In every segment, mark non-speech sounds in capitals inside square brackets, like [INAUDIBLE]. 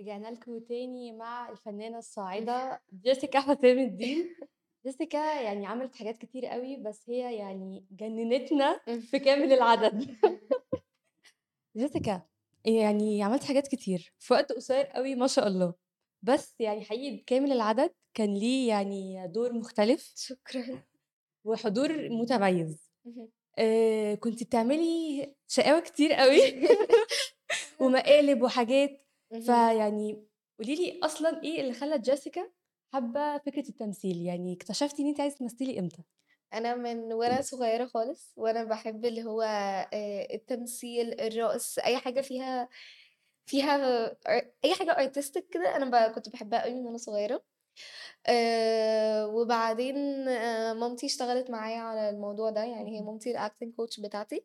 رجعنا لكم تاني مع الفنانة الصاعدة [LAUGHS] جيسيكا حسام الدين. [LAUGHS] جيسيكا يعني عملت حاجات كتير قوي بس هي يعني جننتنا في كامل العدد. [LAUGHS] جيسيكا يعني عملت حاجات كتير في وقت قصير قوي ما شاء الله. بس يعني حقيقي بكامل العدد كان ليه يعني دور مختلف شكرا. وحضور متميز. آه كنت بتعملي شقاوة كتير قوي. ومقالب وحاجات. فيعني قولي لي أصلا إيه اللي خلى جيسيكا حابة فكرة التمثيل؟ يعني اكتشفتي إن انت عايزة تمثلي إمتى؟ أنا من وأنا صغيرة خالص وأنا بحب اللي هو آه، التمثيل الرقص أي حاجة فيها فيها أي حاجة artistic كده أنا كنت بحبها قوي من وأنا صغيرة. آه وبعدين آه مامتي اشتغلت معايا على الموضوع ده يعني هي. مامتي ال acting coach بتاعتي.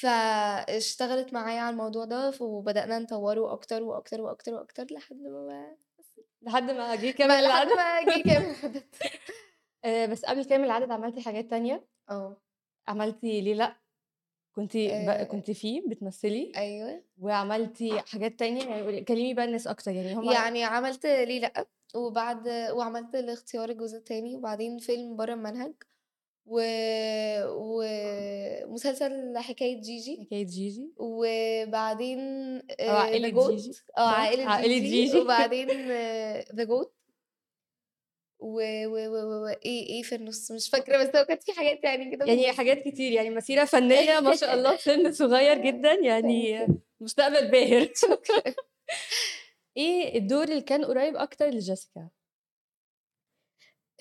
فاشتغلت معايا على الموضوع ده وبدأنا نطوره أكتر وأكتر وأكتر وأكتر لحد ما لحد ما جه [LAUGHS] كامل ما لحد العدد؟ ما جه كام العدد. [LAUGHS] آه بس قبل كامل العدد عملتي حاجات تانية؟ آه. عملتي ليه لأ؟ كنتي آه. بقى كنتي فيه بتمثلي؟ أيوه. وعملتي حاجات تانية؟ يعني كلمي بقى الناس أكتر يعني هم يعني عملت ليه لأ؟ وبعد وعملت الاختيار الجزء التاني وبعدين فيلم بره المنهج. و... ومسلسل حكاية جيجي حكاية جيجي. وبعدين أو عائلة جيجي. آه؟ عائلة عائلة جيجي. جيجي. وبعدين ذا جوت و... و... و... و... إيه إيه في النص؟ مش فاكرة بس هو كانت في حاجات يعني كده في يعني حاجات كتير يعني مسيرة فنية ما شاء الله [LAUGHS] سن صغير جدا يعني مستقبل باهر. [LAUGHS] إيه الدور اللي كان قريب أكتر لجيسيكا؟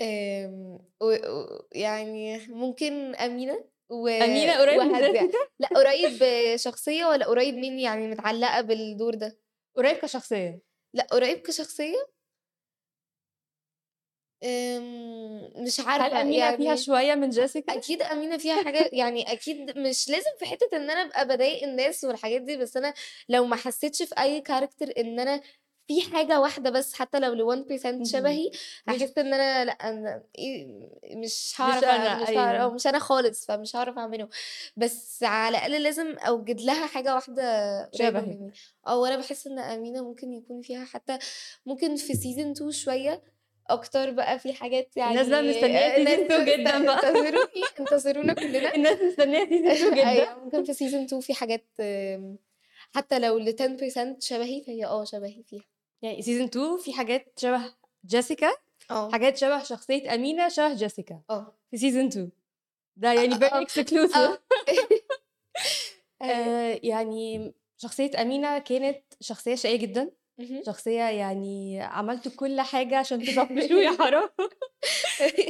آمم، يعني ممكن أمينة و أمينة قريب من. جيسيكا لأ قريب شخصية والّا قريب مني يعني متعلقة بالدور ده؟ قريب كشخصية لأ قريب كشخصية آمم، مش هل عارفة أمينة فيها يعني شوية من جيسيكا أكيد أمينة فيها حاجة [LAUGHS] يعني أكيد مش لازم في حتة إن أنا أبقى باضايق الناس والحاجات دي، بس أنا لو ما حسيتش في أي character إن أنا في حاجة واحدة بس حتى لو ل1% مهم. شبهي، مش هاحس إن أنا لأ أنا إيه مش مش هاعرف أنا مش آه، أيوه مش أنا خالص، فمش هاعرف أعمله، بس على الأقل لازم أوجد لها حاجة واحدة قريبة شبهك مني، آه، وأنا باحس إن أمينة ممكن يكون فيها حتى ممكن في season 2 شوية أكتر بقى في حاجات الناس بقى يعني مستنية آآ season الناس 2 جدا بقى. انتظروني انتظرونا كلنا. [LAUGHS] الناس مستنية season [LAUGHS] 2 جدا. أيوه ممكن في season 2 في حاجات حتى لو ل10% شبهي فهي آه شبهي فيها. يعني season 2 في حاجات شبه جيسيكا آه، حاجات شبه شخصية أمينة شبه جيسيكا آه، في season 2 ده يعني very آه، exclusive. آه. [LAUGHS] آه يعني شخصية أمينة كانت شخصية شقية جدا. اهم. شخصية يعني عملتوا كل حاجة عشان تطفشوه يا حرام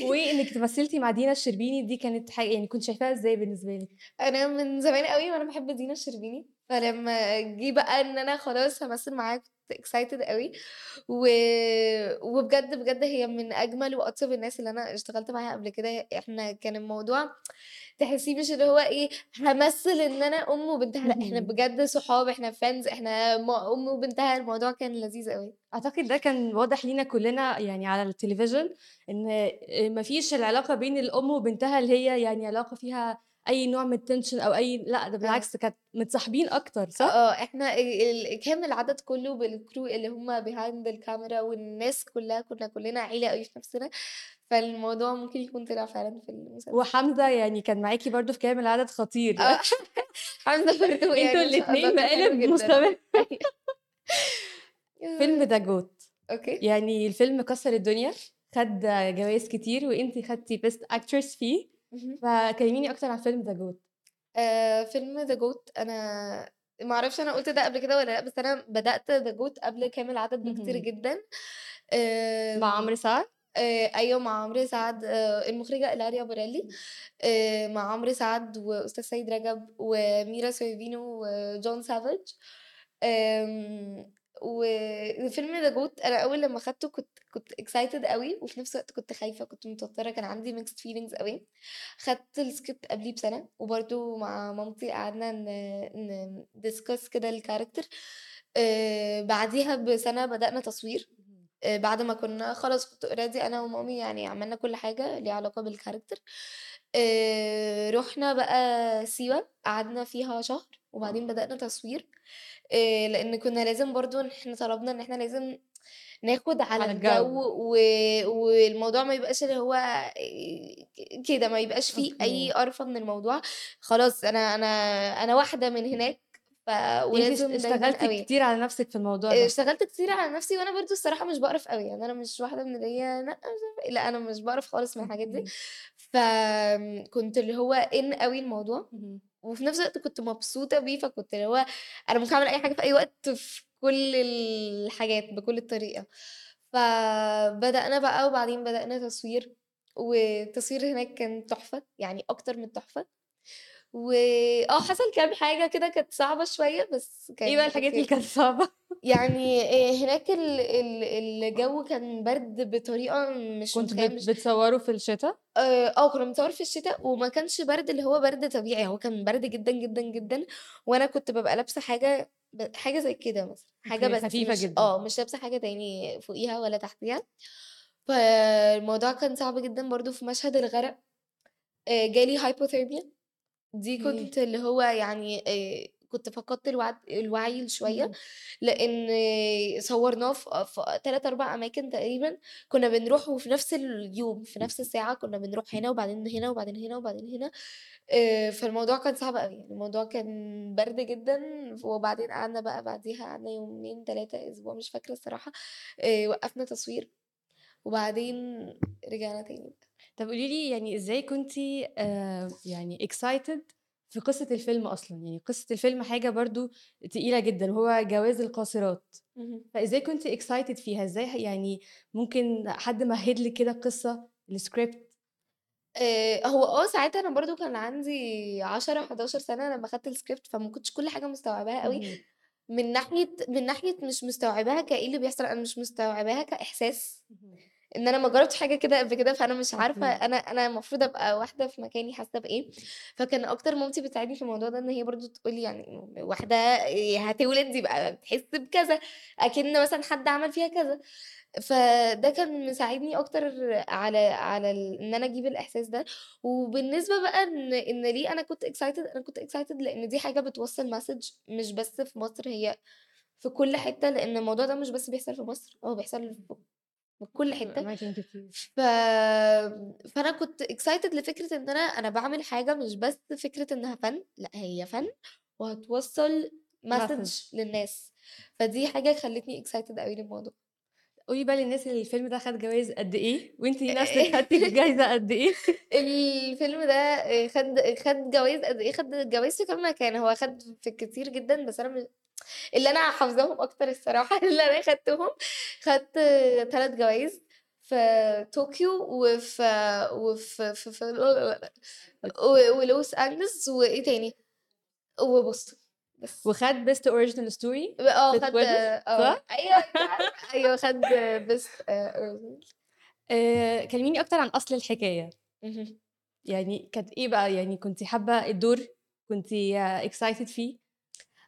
وإنك تمثلتي مع دينا الشربيني دي كانت حاجة يعني كنت شايفاها إزاي بالنسبة لك؟ أنا من زمان أوي وأنا باحب دينا الشربيني، فلمّا جه بقى إن أنا خلاص هامثل معاها كنت excited أوي، و وبجد، بجد هي من أجمل وأطيب الناس اللي أنا اشتغلت معاها قبل كده، إحنا كان الموضوع تحسيه مش اللي هو إيه هامثل إن أنا أم وبنتها، لأ إحنا مهم. بجد صحاب، إحنا friends، إحنا م أم وبنتها، الموضوع كان لذيذ أوي. أعتقد ده كان واضح لينا كلنا يعني على التلفزيون إن مفيش العلاقة بين الأم وبنتها اللي هي يعني علاقة فيها أي نوع من التنشن أو أي لأ ده آه. بالعكس كانت متصاحبين أكتر صح آه، إحنا ال كان العدد كله بالcrew اللي هم behind الكاميرا والناس كلها كنا كلنا عيلة أوي في نفسنا، فالموضوع ممكن يكون طلع فعلًا في المسلسل. وحمزة يعني كان معاكي برضو في كامل العدد خطير آه، [LAUGHS] حمزة برضه [LAUGHS] أنتوا يعني الله الاثنين مقالب. مستمر [LAUGHS] أيوه. فيلم The Goat okay. يعني الفيلم كسر الدنيا خد جوائز كتير وإنتي خدتي best actress فيه. فكلميني أكتر عن فيلم The Goat آآ، فيلم The Goat أنا ما أعرفش أنا قُلت ده قبل كده والّا لأ، بس أنا بدأت The Goat قبل كامل العدد بكتير. جدًا. مع آمم، عمرو سعد آآ، أيوه مع عمرو سعد آآ، المخرجة إيلاريا بوريلي آآ، مع عمرو سعد وأستاذ سيد رجب وميرا سورفينو وجون سافيج. آمم، وفيلم The Goat أنا أول لمّا أخدته كنت كنت excited أوي وفي نفس الوقت كنت خايفة، كنت متوترة، كان عندي mixed feelings أوي. خدت الscript قبليه بسنة وبرضه مع مامتي قعدنا ن ن discuss كده الcharacter آآ، بعديها بسنة بدأنا تصوير. آآ بعد ما كنا خلاص كنت already أنا ومامي يعني عملنا كل حاجة ليها علاقة بالcharacter آآ رُحنا بقى سيوة، قعدنا فيها شهر. وبعدين بدأنا تصوير آآ لإن كنا لازم برضه إحنا طلبنا إن إحنا لازم ناخد على على الجو الجو. و والموضوع ما يبقاش اللي هو ك كده ما يبقاش في أي أوكي. قرفة من الموضوع، خلاص أنا أنا أنا واحدة من هناك ف ولازم اشتغلتِ. كتير على نفسِك في الموضوع ده. اشتغلت كتير على نفسي وأنا برضه الصراحة مش باقرف أوي، يعني أنا مش واحدة من اللي هي عارفة إيه، أنا مش باقرف خالص من الحاجات دي، okay. فآمم كنت اللي هو in أوي الموضوع،. وفي نفس الوقت كنت مبسوطة بيه، فكنت اللي هو أنا ممكن أعمل أي حاجة في أي وقت في كل الحاجات بكل الطريقة، فبدأنا بقى وبعدين بدأنا تصوير، والتصوير هناك كان تحفة، يعني أكتر من تحفة، و آه حصل كام حاجة كده كانت صعبة شوية بس إيه بقى كان الحاجات اللي. كانت صعبة؟ يعني هناك ال ال الجو كان برد بطريقة مش بت مش بتصوروا في الشتا؟ آآ آه كنا بنصور في الشتا وما كانش برد اللي هو برد طبيعي، هو كان برد جدًا، جدًا، جدًا، وأنا كنت بابقى لابسة حاجة ب حاجة زي كده مثلًا، أوكي، بس خفيفة مش جدًا. آه مش لابسة حاجة تاني فوقيها ولا تحتيها، فالموضوع كان صعب جدًا برضه في مشهد الغرق، جالي hypothermia دي. كنت اللي هو يعني كنت فقدت الوعد الوعي لشوية، اهم. لإن صورناه في 3، 4 أماكن تقريبًا، كنا بنروح وفي نفس اليوم، في نفس الساعة كنا بنروح هنا وبعدين هنا وبعدين هنا وبعدين هنا، آآ فالموضوع كان صعب أوي، يعني الموضوع كان برد جدًا، وبعدين قعدنا بقى بعديها قعدنا يومين، 3، أسبوع مش فاكرة الصراحة، آآ وقّفنا تصوير، وبعدين رجعنا تاني. طب قولي لي يعني إزاي كنتِ آآ يعني excited في قصة الفيلم أصلًا؟ يعني قصة الفيلم حاجة برضه تقيلة جدًا وهو جواز القاصرات، اهم. فإزاي كنتِ excited فيها؟ إزاي ح يعني ممكن حد مهِّد لِك كده القصة، الscript؟ آآ هو آه ساعتها أنا برضه كان عندي 10، 11 سنة لمّا خدت الscript فما كنتش كل حاجة مستوعباها اهم. من ناحية من ناحية مش مستوعباها كإيه اللي بيحصل، أنا مش مستوعباها كإحساس، اهم. إن أنا ما جربتش حاجة كده قبل كده، فأنا مش عارفة أوكي. أنا أنا المفروض أبقى واحدة في مكاني حاسة بإيه، فكان أكتر مامتي بتساعدني في الموضوع ده إن هي برضه تقول لي يعني واحدة آآ هتولد يبقى بتحس بكذا، أكِن مثلًا حد عمل فيها كذا، فده كان مساعدني أكتر على على ال إن أنا أجيب الإحساس ده، وبالنسبة بقى إن إن ليه أنا كنت excited أنا كنت excited لإن دي حاجة بتوصّل message مش بس في مصر، هي في كل حتة، لإن الموضوع ده مش بس بيحصل في مصر، هو بيحصل في في كل أماكن كتير. ف فأنا كنت excited لفكرة إن أنا أنا باعمل حاجة مش بس فكرة إنها فن، لأ هي فن وهتوصّل message. للناس، فدي حاجة خلّتني excited أوي للموضوع. قولي بقى للناس اللي الفيلم ده خد جوايز قد إيه، وأنتِ [LAUGHS] نفسِك خدتِ الجايزة قد إيه؟ [LAUGHS] الفيلم ده آآ خد خد جوايز قد إيه، خد جوايز في كام مكان، هو خد في كتير جدًا، بس أنا م اللي أنا حافظاهم أكتر الصراحة [LAUGHS] اللي أنا خدتهم، خدت 3 جوايز في طوكيو وفي وفي في في ولوس أنجلوس وإيه تاني، وبوسطن، بس. وخد original story آه في خد آه أنتِ عارفة [LAUGHS] أيوه خد best آآ original. آآ كلميني أكتر عن أصل الحكاية، اهم. يعني كانت إيه بقى، يعني كنتِ حابة الدور، كنتِ excited فيه؟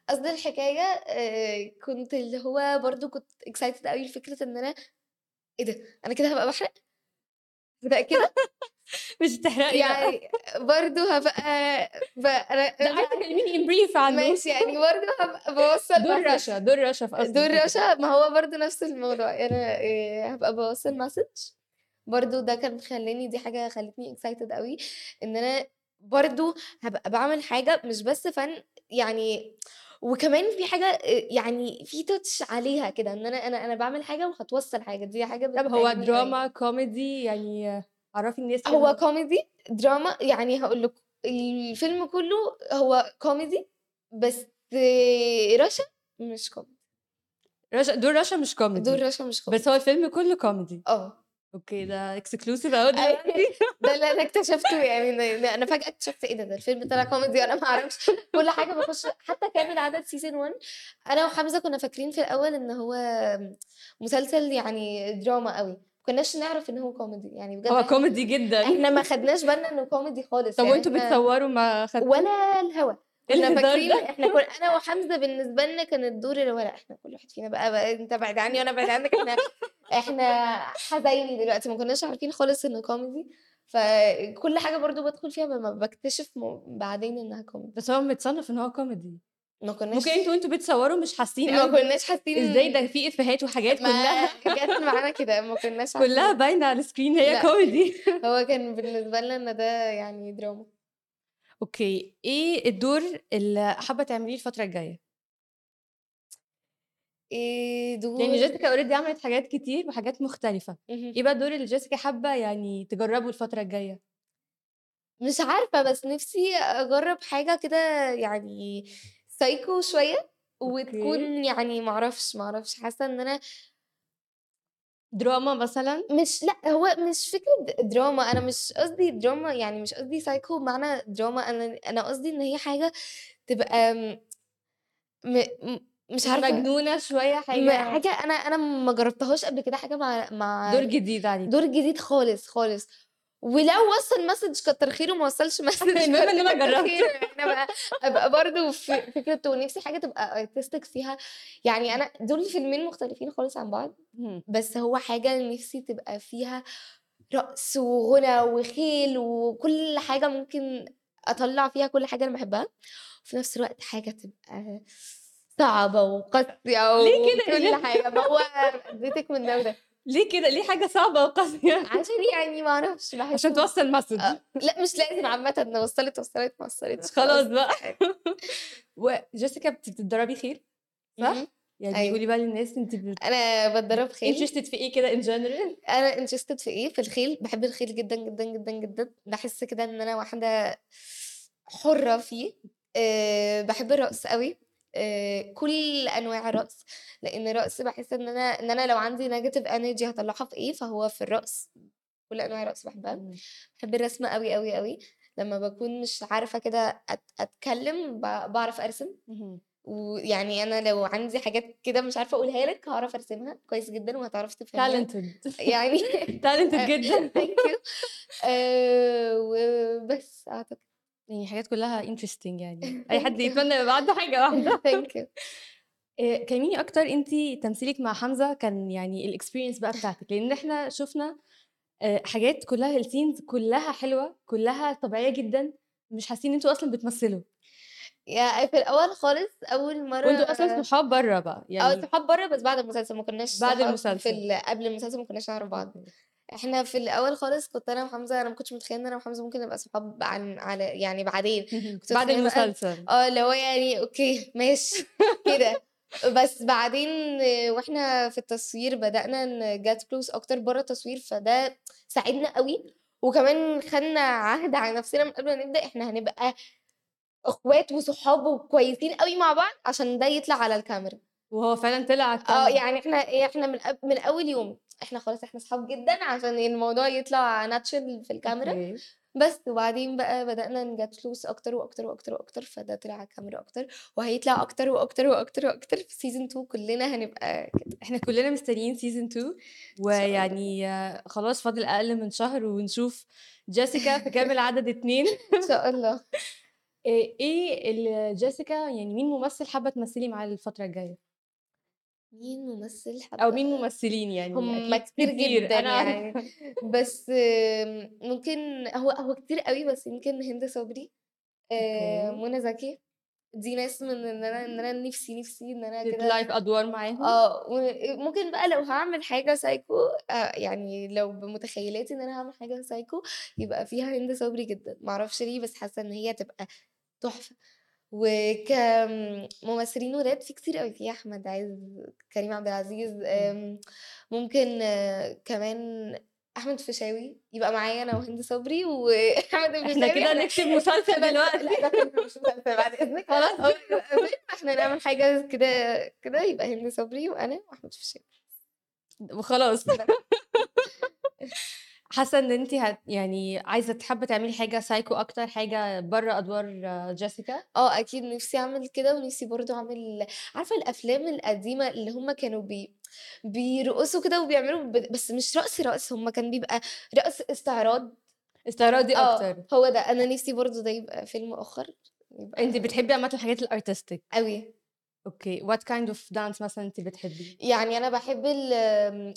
قصد الحكاية آآ كنت اللي هو برضه كنت excited أوي لفكرة إن أنا إيه ده! أنا كده هابقى باحرق؟ متأكدة؟ [LAUGHS] مش هتحرقي بقى. يعني برضه هابقى ب أنا [LAUGHS] لأ عايزة تكلميني in brief عنه. ماشي يعني برضه هابقى باوصّل دور رشا، دور رشا في أصل دور. رشا ما هو برضه نفس الموضوع، أنا آآ هابقى باوصّل message برضه ده كان خلّاني دي حاجة خلّتني excited أوي، إن أنا برضه هابقى باعمل حاجة مش بس فن، يعني وكمان في حاجة آآ يعني في touch عليها كده، إن أنا أنا أنا باعمل حاجة وهتوصّل حاجة، دي حاجة طب هو. دراما، كوميدي، يعني عرّفي الناس هو كوميدي، دراما، يعني هاقول لكم الفيلم كلّه هو كوميدي، بس رشا مش كوميدي. رشا دور رشا مش دور كوميدي، رشا مش بس كوميدي. هو الفيلم كلّه كوميدي. آه. okay ده أهو أيوه دلوقتي. [LAUGHS] ده اللي أنا اكتشفته يعني أنا فجأة اكتشفت إيه ده، ده الفيلم طلع كوميدي وأنا ما أعرفش، [LAUGHS] كل حاجة باخش حتى كامل العدد season 1 أنا وحمزة كنا فاكرين في الأول إن هو مسلسل يعني دراما ما كناش نعرف إن هو كوميدي، يعني بجد هو كوميدي جدًا. إحنا ما خدناش بالنا إنه كوميدي خالص، طب يعني وأنتم إحنا بتصوروا ما خدتوش؟ ولا الهوا، إيه كنا الهزار فاكرين ده؟ إحنا كن أنا وحمزة بالنسبة لنا كان الدور اللي هو لأ إحنا كل واحد فينا بقى بقى أنت بعيد عني وأنا بعيد عنك، إحنا إحنا حبايبي دلوقتي، ما كناش عارفين خالص إنه كوميدي، فكل حاجة برضه بادخل فيها ب باكتشف م بعدين إنها كوميدي. بس هو متصنف إن هو كوميدي. ما كناش ممكن أنتوا وانتوا بتصوروا مش حاسين ما كناش حاسين إزاي ده في إفيهات وحاجات ما كلها؟ جت معانا كده ما كناش [LAUGHS] كلها عارفين. باينة على ال screen هي لا. كوميدي [LAUGHS] هو كان بالنسبة لنا إن ده يعني دراما okay إيه الدور اللي حابة تعمليه الفترة الجاية؟ إيه يعني دور جيسيكا already عملت حاجات كتير وحاجات مختلفة. مهم. إيه بقى الدور اللي جيسيكا حابة يعني تجربه الفترة الجاية. مش عارفة بس نفسي أجرب حاجة كده يعني psycho شوية okay. وتكون يعني معرفش معرفش. حاسة إن أنا دراما مثلا؟ مش لأ هو مش فكرة دراما. أنا مش قصدي دراما يعني مش قصدي سايكو بمعنى دراما. أنا أنا قصدي إن هي حاجة تبقى م... م... مش عارفة. مجنونة شوية حاجة حاجة أنا أنا ما جربتهاش قبل كده حاجة مع مع دور جديد عليك دور جديد خالص خالص. ولو وصل message كتر خيره ما وصلش [LAUGHS] message [LAUGHS] المهم إن أنا جربت يعني أنا بقى أبقى برضه في فكرة ونفسي حاجة تبقى artistic فيها. يعني أنا دول فيلمين مختلفين خالص عن بعض. بس هو حاجة نفسي تبقى فيها رقص وغنى وخيل وكل حاجة ممكن أطلع فيها كل حاجة أنا بحبها. وفي نفس الوقت حاجة تبقى صعبة وقاسية ليه كده؟ حاجة ما هو اديتك من ده وده ليه كده؟ ليه حاجة صعبة وقاسية؟ عشان يعني ما أعرفش بحس عشان توصل message آه، لا مش لازم عامة لو وصلت وصلت ما وصلتش خلاص. بقى. [LAUGHS] وجيسيكا بت- بتتدربي خيل صح. يعني أيوه. قولي بقى للناس انت بت... أنا بتدرب خيل. interested في إيه كده in general أنا interested في إيه؟ في الخيل. بحب الخيل جدا جدا جدا جدا. بحس كده إن أنا واحدة حرة فيه. أه بحب الرقص قوي. كل أنواع الرقص لأن الرقص بحس إن أنا إن أنا لو عندي negative energy هطلعها في إيه؟ فهو في الرقص كل أنواع الرقص بحبها مم. بحب الرسم قوي قوي قوي لما بكون مش عارفة كده أتكلم بعرف أرسم. ويعني أنا لو عندي حاجات كده مش عارفة أقولها لك هعرف أرسمها كويس جدا وهتعرفي تفهميها. Talented. يعني [LAUGHS] talented [LAUGHS] جدا. thank you وبس أعتقد. يعني حاجات كلها interesting يعني. [LAUGHS] أي حد يتمنى يبقى عنده حاجة واحدة. thank you إيه، كلميني أكتر انت تمثيلك مع حمزة كان يعني ال experience بقى بتاعتك. لأن إحنا شفنا آه، حاجات كلها ال scenes كلها حلوة كلها طبيعية جدا. مش حاسين أنتوا أصلا بتمثلوا. يا في الأول خالص أول مرة وأنتوا أصلا صحاب بره بقى آه يعني. صحاب بره بس بعد المسلسل ما كناش بعد في المسلسل. ال... قبل المسلسل ما كناش نعرف بعض. okay. إحنا في الأول خالص كنت أنا وحمزة أنا ما كنتش متخيلة إن أنا وحمزة ممكن نبقى صحاب عن على يعني بعدين. كنت بعد المسلسل. آه اللي هو يعني okay ماشي كده. بس بعدين آه، وإحنا في التصوير بدأنا ن get close أكتر بره التصوير فده ساعدنا قوي. وكمان خدنا عهد على نفسنا من قبل ما نبدأ إحنا هنبقى إخوات وصحاب وكويسين قوي مع بعض عشان ده يطلع على الكاميرا. وهو فعلا طلع على آه الكاميرا. يعني إحنا إحنا من أب من أول يوم. إحنا خلاص إحنا صحاب جدا عشان الموضوع يطلع natural في الكاميرا. بس وبعدين بقى بدأنا ن get close أكتر وأكتر وأكتر وأكتر فده طلع على الكاميرا أكتر. وهيطلع أكتر وأكتر وأكتر وأكتر في season 2 كلنا هنبقى كده. إحنا كلنا مستنيين season 2 ان شاء الله ويعني خلاص فاضل أقل من شهر ونشوف جيسيكا في كامل عدد اتنين. [LAUGHS] إن شاء الله. [LAUGHS] إيه إيه اللي جيسيكا يعني مين ممثل حابة تمثلي معاه الفترة الجاية؟ مين ممثل أو حابة مين ممثلين يعني؟ هم كتير كتير جدا أنا [LAUGHS] يعني. بس ممكن هو هو كتير قوي بس يمكن هند صبري آه، منى زكي. دي ناس من إن أنا إن أنا نفسي نفسي إن أنا كده في أدوار معاهم؟ آه وممكن بقى لو هعمل حاجة سايكو آه يعني لو بمتخيلاتي إن أنا هعمل حاجة سايكو يبقى فيها هند صبري جدا. معرفش ليه بس حاسة إن هي تبقى تحفة. وكممثلين ولاد في كتير قوي في أحمد عز كريم عبد العزيز ممكن آه، كمان أحمد فيشاوي يبقى معايا أنا وهند صبري واحمد [LAUGHS] إحنا الفيشاوي كده إحنا نكتب مسلسل دلوقتي. لا ده فيلم مش مسلسل بعد إذنك. خلاص. إحنا نعمل حاجة كده كده يبقى هند صبري وأنا وأحمد فيشاوي وخلاص حاسة إن انت هت يعني عايزة حابه تعملي حاجة سايكو أكتر حاجة بره أدوار آه، جيسيكا؟ آه أكيد نفسي أعمل كده ونفسي برضو أعمل عارفة الأفلام القديمة اللي هم كانوا بي بيرقصوا كده وبيعملوا ب- بس مش رقص رقص هم كان بيبقى رقص استعراض. استعراضي آه أكتر. هو ده. أنا نفسي برضو ده يبقى فيلم آخر يبقى انت بتحبي عامة الحاجات ال artistic قوي okay. what kind of dance مثلا انت بتحبي يعني أنا بحب ال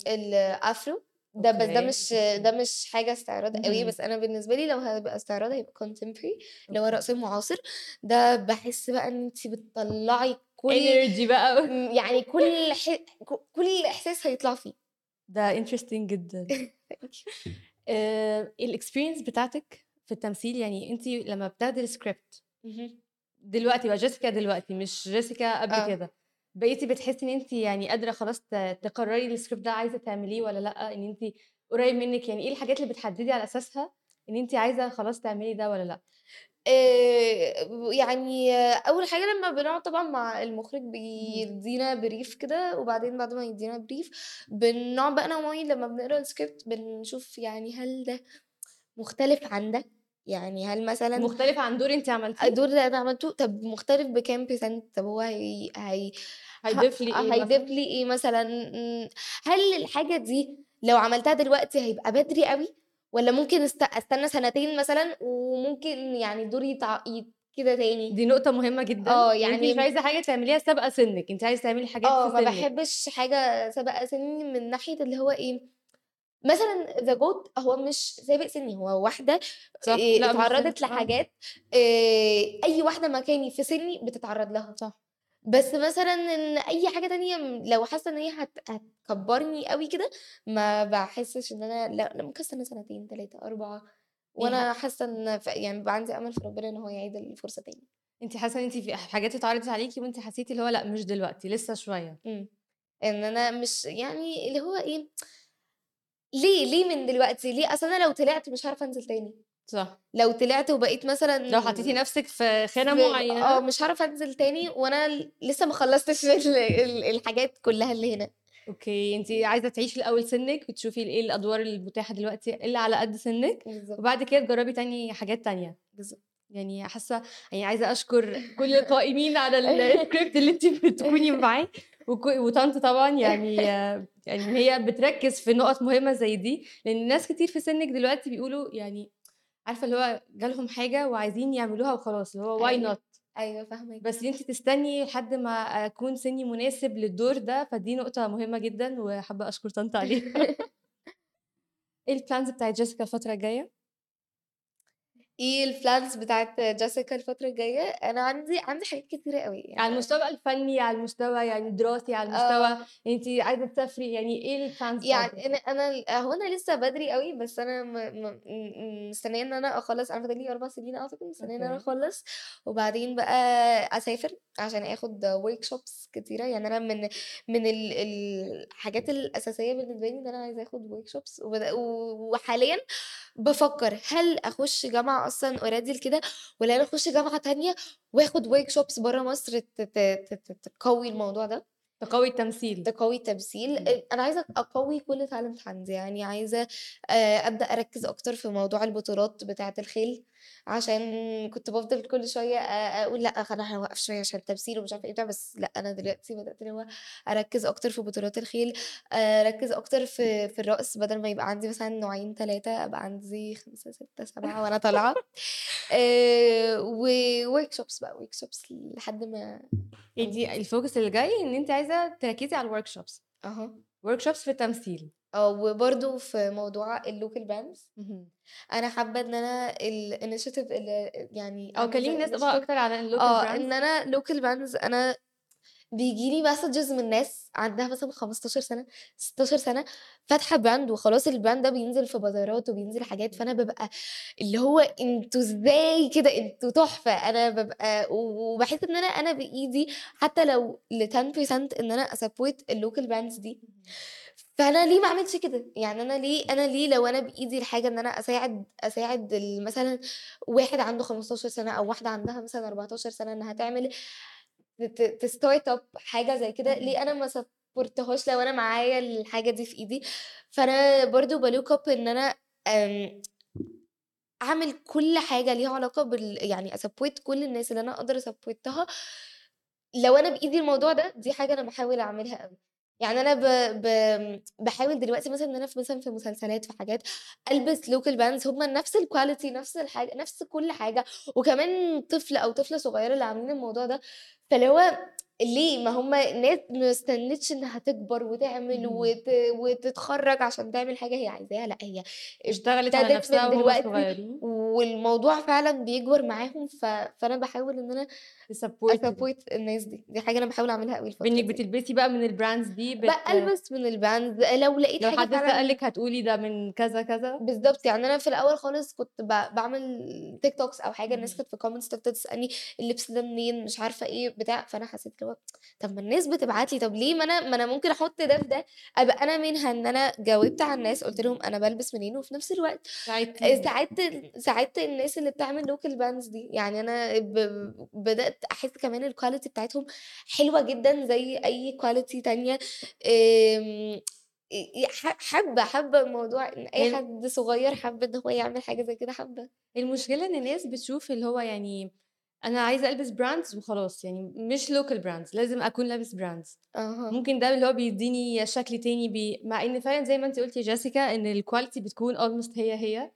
ال afro ده بس ده مش. ده مش حاجة استعراض قوي اهم. بس أنا بالنسبة لي لو هيبقى استعراض هيبقى contemporary اللي هو. الرقص المعاصر ده باحس بقى إن أنتِ بتطلّعي كل energy بقى يعني كل ح كل إحساس هيطلع فيه. ده interesting جدًا. [LAUGHS] آآ الexperience بتاعتِك في التمثيل، يعني أنتِ لمّا بتاخدي اهم. دلوقتي بقى جيسيكا دلوقتي مش جيسيكا قبل آه. كده، بقيتِ بتحسي إن أنتِ يعني قادرة خلاص تقرري الscript ده عايزة تعمليه والّا لأ، إن أنتِ قريب منِّك، يعني إيه الحاجات اللي بتحددي على أساسها إن أنتِ عايزة خلاص تعملي ده والّا لأ؟ آآ يعني أول حاجة لمّا بنقعد طبعًا مع المُخرج. بيدّينا brief كده، وبعدين بعد ما يدّينا brief بنقعد بقى أنا ومامي لمّا بنقرأ الscript بنشوف يعني هل ده مختلف عن ده؟ يعني هل مثلًا مختلف عن دور أنتِ عملتيه؟ الدور اللي أنا عملته طب مختلف بكام percent طب هو هي هي هيضيف لي إيه هيضيف مثلًا؟ لي إيه مثلًا؟ هل الحاجة دي لو عملتها دلوقتي هيبقى بدري أوي، والّا ممكن است أستنى سنتين مثلًا وممكن يعني الدور يتع يت كده تاني؟ دي نقطة مهمة جدًا، آه، يعني مش عايزة حاجة تعمليها سابقة سنِّك، أنتِ عايزة تعملي حاجات آه، في ما سنِّك. باحبش حاجة سابقة سني من ناحية اللي هو إيه، مثلًا The Goat هو مش سابق سني، هو واحدة صح، مش اتعرّضت آه. لحاجات آآ أي واحدة مكاني في سني بتتعرّض لها. صح. بس مثلًا إن أي حاجة تانية لو حاسة إن هي هت هتكبّرني أوي كده، ما باحسش إن أنا لأ، أنا ممكن أستنى سنتين، 3، 4 يعني وأنا ح حاسة إن ف يعني بيبقى عندي أمل في ربنا إن هو يعيد الفرصة تاني. أنتِ حاسة إن أنتِ في حاجات اتعرضت عليكِ وأنتِ حسيتِ اللي هو لأ مش دلوقتي، لسه شوية. إمم، إن أنا مش يعني اللي هو إيه، ليه، ليه من دلوقتي؟ ليه؟ أصل أنا لو طلعت مش هاعرف أنزل تاني، صح. لو طلعت وبقيت مثلًا لو حطيتِ نفسِك في في آه، معينة مش هاعرف أنزل تاني وأنا ل لسه ما خلّصتش ال ال الحاجات كلّها اللي هنا. أوكي، أنتِ عايزة تعيشي الأول سنِّك وتشوفي إيه الأدوار المتاحة دلوقتي اللي على قد سنِّك، بالضبط. وبعد كده تجربي تاني حاجات تانية. بالضبط. يعني حاسة يعني عايزة أشكر كل القائمين على الscript [LAUGHS] اللي أنتِ بتكوني معاه، وطنط طبعًا يعني يعني هي بتركّز في نُقط مهمة زي دي، لإن ناس كتير في سنِّك دلوقتي بيقولوا يعني عارفة اللي هو جالهم حاجة وعايزين يعملوها وخلاص، اللي هو why أيوه، not أيوه فاهماكِ. بس أنتِ تستني لحد ما أكون سني مناسب للدور ده، فدي نقطة مهمة جدًا وحابة أشكر طنط عليها. [LAUGHS] إيه الplans بتاعة جيسيكا الفترة الجاية؟ إيه الplans بتاعة جيسيكا الفترة الجاية؟ أنا عندي عندي حاجات كتيرة أوي على يعني المستوى الفني، على المستوى يعني الدراسي، على المستوى آه. أنتِ عايزة تسافري، يعني إيه الplans بتاعة يعني؟ أنا أنا هو أنا لسه بدري أوي، بس أنا مستنية إن أنا أخلّص أنا فاضل لي 4 سنين أعتقد، مستنية إن أنا. أخلّص وبعدين بقى أسافر عشان آخُد workshops كتيرة، يعني أنا من من ال الحاجات الأساسية بالنسبة لي إن أنا عايزة آخُد workshops وبد وحاليًا بافكّر هل أخُش جامعة أصلًا already لكده والّا أنا أخُش جامعة تانية وآخُد workshops برّه مصر تقوي الموضوع ده؟ تقوي التمثيل. تقوي التمثيل، أنا عايزة أقوي كل talent عندي، يعني عايزة آآ أبدأ أركّز أكتر في موضوع البطولات بتاعة الخيل، عشان كنت بافضل كل شوية أ أقول لأ أنا هاوقّف شوية عشان التمثيل ومش إيه وبتاع، بس لأ أنا دلوقتي بدأت اللي هو أركّز أكتر في بطولات الخيل، آآ أركّز أكتر في في الرقص بدل ما يبقى عندي مثلًا نوعين 3 أبقى عندي 5، 6، 7 وأنا طالعة، آآ وworkshops بقى workshops لحد ما أنتِ أنجز. الfocus اللي جاي إن أنتِ عايزة تركّزي على الworkshops. أها. workshops في التمثيل. آه، وبرضه في موضوع bands اهم. أنا حابة إن أنا الinitiative اللي يعني كلّمي زي الناس بقى أكتر على آه، brands. إن أنا local bands أنا بييجي لي messages من ناس عندها مثلًا 15 سَنة، 16 سَنة، فاتحة brand وخلاص الbrand ده بينزل في بازارات وبينزل حاجات، فأنا بابقى اللي هو أنتم إزاي كده، أنتم تحفة، أنا بابقى و وباحس إن أنا أنا بإيدي حتى لو ل10% إن أنا أsupport الlocal bands دي، فأنا ليه ما أعملش كده؟ يعني أنا ليه أنا ليه لو أنا بإيدي الحاجة إن أنا أساعد أساعد ال مثلًا واحد عنده 15 سَنة أو واحدة عندها مثلًا 14 سَنة إنها تعمل ت ت تstart up حاجة زي كده،. ليه أنا ما سبورتهاش لو أنا معايا الحاجة دي في إيدي؟ فأنا برضه بlook up إن أنا آمم أعمل كل حاجة ليها علاقة بال يعني أsupport كل الناس اللي أنا أقدر أسبورتها لو أنا بإيدي الموضوع ده، دي حاجة أنا باحاول أعملها أوي. يعني أنا ب ب باحاول دلوقتي مثلًا إن أنا في مثلًا في مسلسلات، في حاجات، ألبس local bands هم نفس الquality نفس الحاجة نفس كل حاجة، وكمان طفل أو طفلة صغيرة اللي عاملين الموضوع ده، فاللي هو ليه ما هم ناس ما استنتش إنها تكبر وتعمل. وت... وتتخرج عشان تعمل حاجة هي عايزاها لأ هي اشتغلت على نفسها دلوقتي والموضوع فعلا بيكبر معاهم ف... فأنا بحاول إن أنا. a support الناس دي دي حاجة أنا بحاول أعملها قوي الفترة دي بتلبسي بقى من ال brands دي بت بقى البس من ال brand لو لقيت لو حاجة حد فعلا سألِك هتقولي ده من كذا كذا؟ بالضبط، يعني أنا في الأول خالص كنت ب باعمل TikToks أو حاجة الناس. كانت في تفضل تسألني اللبس ده منين مش عارفة إيه بتاع، فأنا حسيت هو طب ما الناس بتبعت لي، طب ليه ما أنا ما أنا ممكن أحط ده في ده، أبقى أنا منها إن أنا جاوبت على الناس قُلت لهم أنا بالبس منين، وفي نفس الوقت. ساعدت ال [LAUGHS] ساعدت الناس اللي بتعمل local brands دي، يعني أنا ب بدأت أحس كمان ال quality بتاعتهم حلوة جدًا زي أي quality تانية، آمم ي ح حابة حابة الموضوع إن أي هي حد صغير حَب إن هو يعمل حاجة زي كده حابة. المشكلة إن الناس بتشوف اللي هو يعني أنا عايزة ألبس brands وخلاص، يعني مش local brands لازم أكون لابس brands. أها. ممكن ده اللي هو بيدّيني شكل تاني بي مع إن فعلًا زي ما أنتِ قُلتِ يا جيسيكا إن ال quality بتكون almost هي، هي.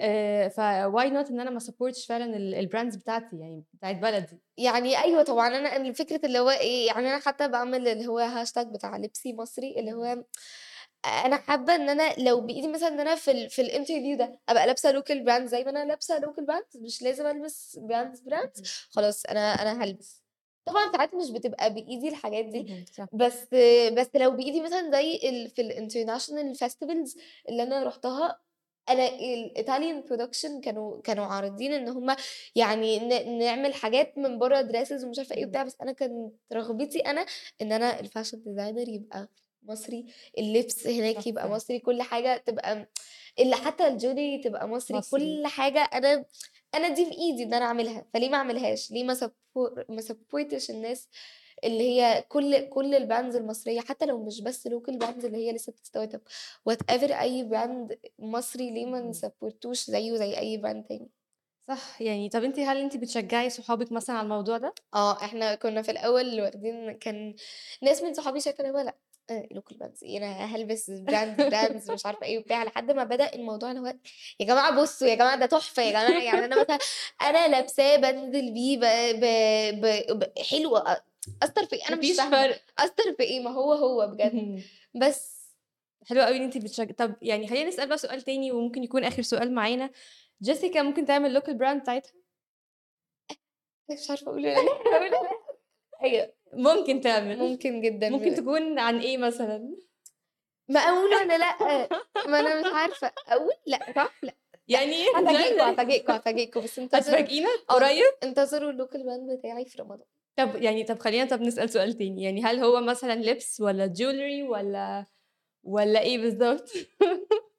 آآ ف why not إن أنا ما أ support ش فعلًا ال ال brands بتاعتي يعني بتاعة بلدي. يعني أيوه طبعًا أنا ال فكرة اللي هو إيه، يعني أنا حتى باعمل اللي هو hashtag بتاع لبسي مصري، اللي هو أنا حابة إن أنا لو بإيدي مثلًا إن أنا في ال في ال interview ده أبقى لابسة local brand زي ما أنا لابسة local brands مش لازم ألبس brands brands اهم. خلاص أنا أنا هالبس. طبعًا ساعات مش بتبقى بإيدي الحاجات دي،. بس بس لو بإيدي مثلًا زي في الinternational festivals اللي أنا رُحتها، أنا الItalian production كانوا كانوا عارضين إن هم يعني نعمل حاجات من برّه dresses ومش عارفة إيه اهم. وبتاع، بس أنا كانت رغبتي أنا إن أنا الfashion designer يبقى مصري، اللبس هناك يبقى. مصري، كل حاجة تبقى ال حتى الjewelry تبقى مصري، مصري. كل حاجة أنا أنا دي في إيدي إن أنا أعملها، فليه ما أعملهاش؟ ليه ما سبو ما سبورتش الناس اللي هي كل كل الbrands المصرية حتى لو مش بس local brands اللي هي لسه بتstart up whatever أي brand مصري ليه ما. نسبورتوش زيه زي أي brand تاني. صح، يعني طب أنتِ هل أنتِ بتشجعي صحابِك مثلًا على الموضوع ده؟ آه، إحنا كنا في الأول واخدين كان ناس من صحابي شايفة اللي آآ local brands إيه أنا هالبس brand brands مش عارفة إيه وبتاع، لحد ما بدأ الموضوع اللي هو يا جماعة بصوا، يا جماعة ده تحفة، يا جماعة يعني أنا مثلًا أنا لابساه بانزل بيه ب ب ب ب حلو أ أثّر في إيه؟ ما مش فرق. أثّر في إيه؟ ما هو، هو بجد. بس. حلو أوي إن أنتِ بتشج طب يعني خلّينا نسأل بقى سؤال تاني وممكن يكون آخر سؤال معانا، جيسيكا ممكن تعمل local brand بتاعتها؟ [LAUGHS] مش عارفة أقول والّا لأ، ممكن تعمل. ممكن جدًا ممكن تكون عن إيه مثلًا؟ ما أقول والّا لأ؟ ما أنا مش عارفة، أقول؟ لأ صح؟ لأ. يعني هافاجئكم، هافاجئكم، [LAUGHS] هافاجئكم بس انتظروا هتفاجئينا قريب؟ انتظروا الlocal brand بتاعي في رمضان. طب يعني طب خلّينا طب نسأل سؤال تاني، يعني هل هو مثلًا لبس والّا jewelry والّا والّا إيه بالضبط؟ [LAUGHS]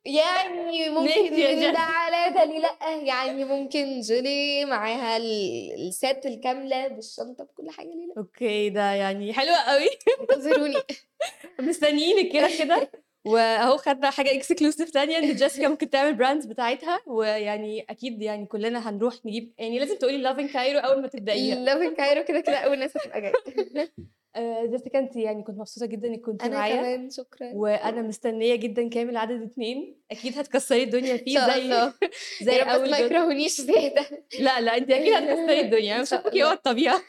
يعني ممكن يا من ده. على ده ليه لأ، يعني ممكن jewelry معاها ال الset الكاملة بالشنطة بكل حاجة ليه لأ؟ أوكي، ده يعني حلو أوي. انتظروني. [LAUGHS] مستنيينِك كده، كده، وأهو خدنا حاجة exclusive تانية إن جيسيكا ممكن تعمل brands بتاعتها، ويعني أكيد يعني كلنا هنروح نجيب يعني لازم تقولي loving Cairo أول ما تبدأيها. loving Cairo كده، كده أول ناس هتبقى جاية. [LAUGHS] آآ جيسيكا أنتِ يعني كنت مبسوطة جدًا إنِّك كنتِ أنا معايا، كمان شكرًا. وأنا مستنية جدًا كامل عدد 2 أكيد هتكسّري الدنيا فيه [LAUGHS] زي. [LAUGHS] زي أول ما. يكرهونيش زيادة. لا، لأ، أنتِ أكيد [LAUGHS] هتكسّري الدنيا، مش هاسيبِك هو الله. الطبيعة.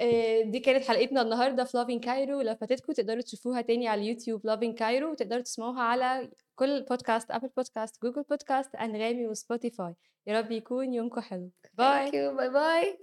آآ دي كانت حلقتنا النهارده في loving Cairo لو فاتتكم تقدروا تشوفوها تاني على اليوتيوب loving Cairo وتقدروا تسمعوها على كل podcast Apple podcast Google podcast أنغامي و Spotify. يا رب يكون يومكم حلو. باي. باي باي.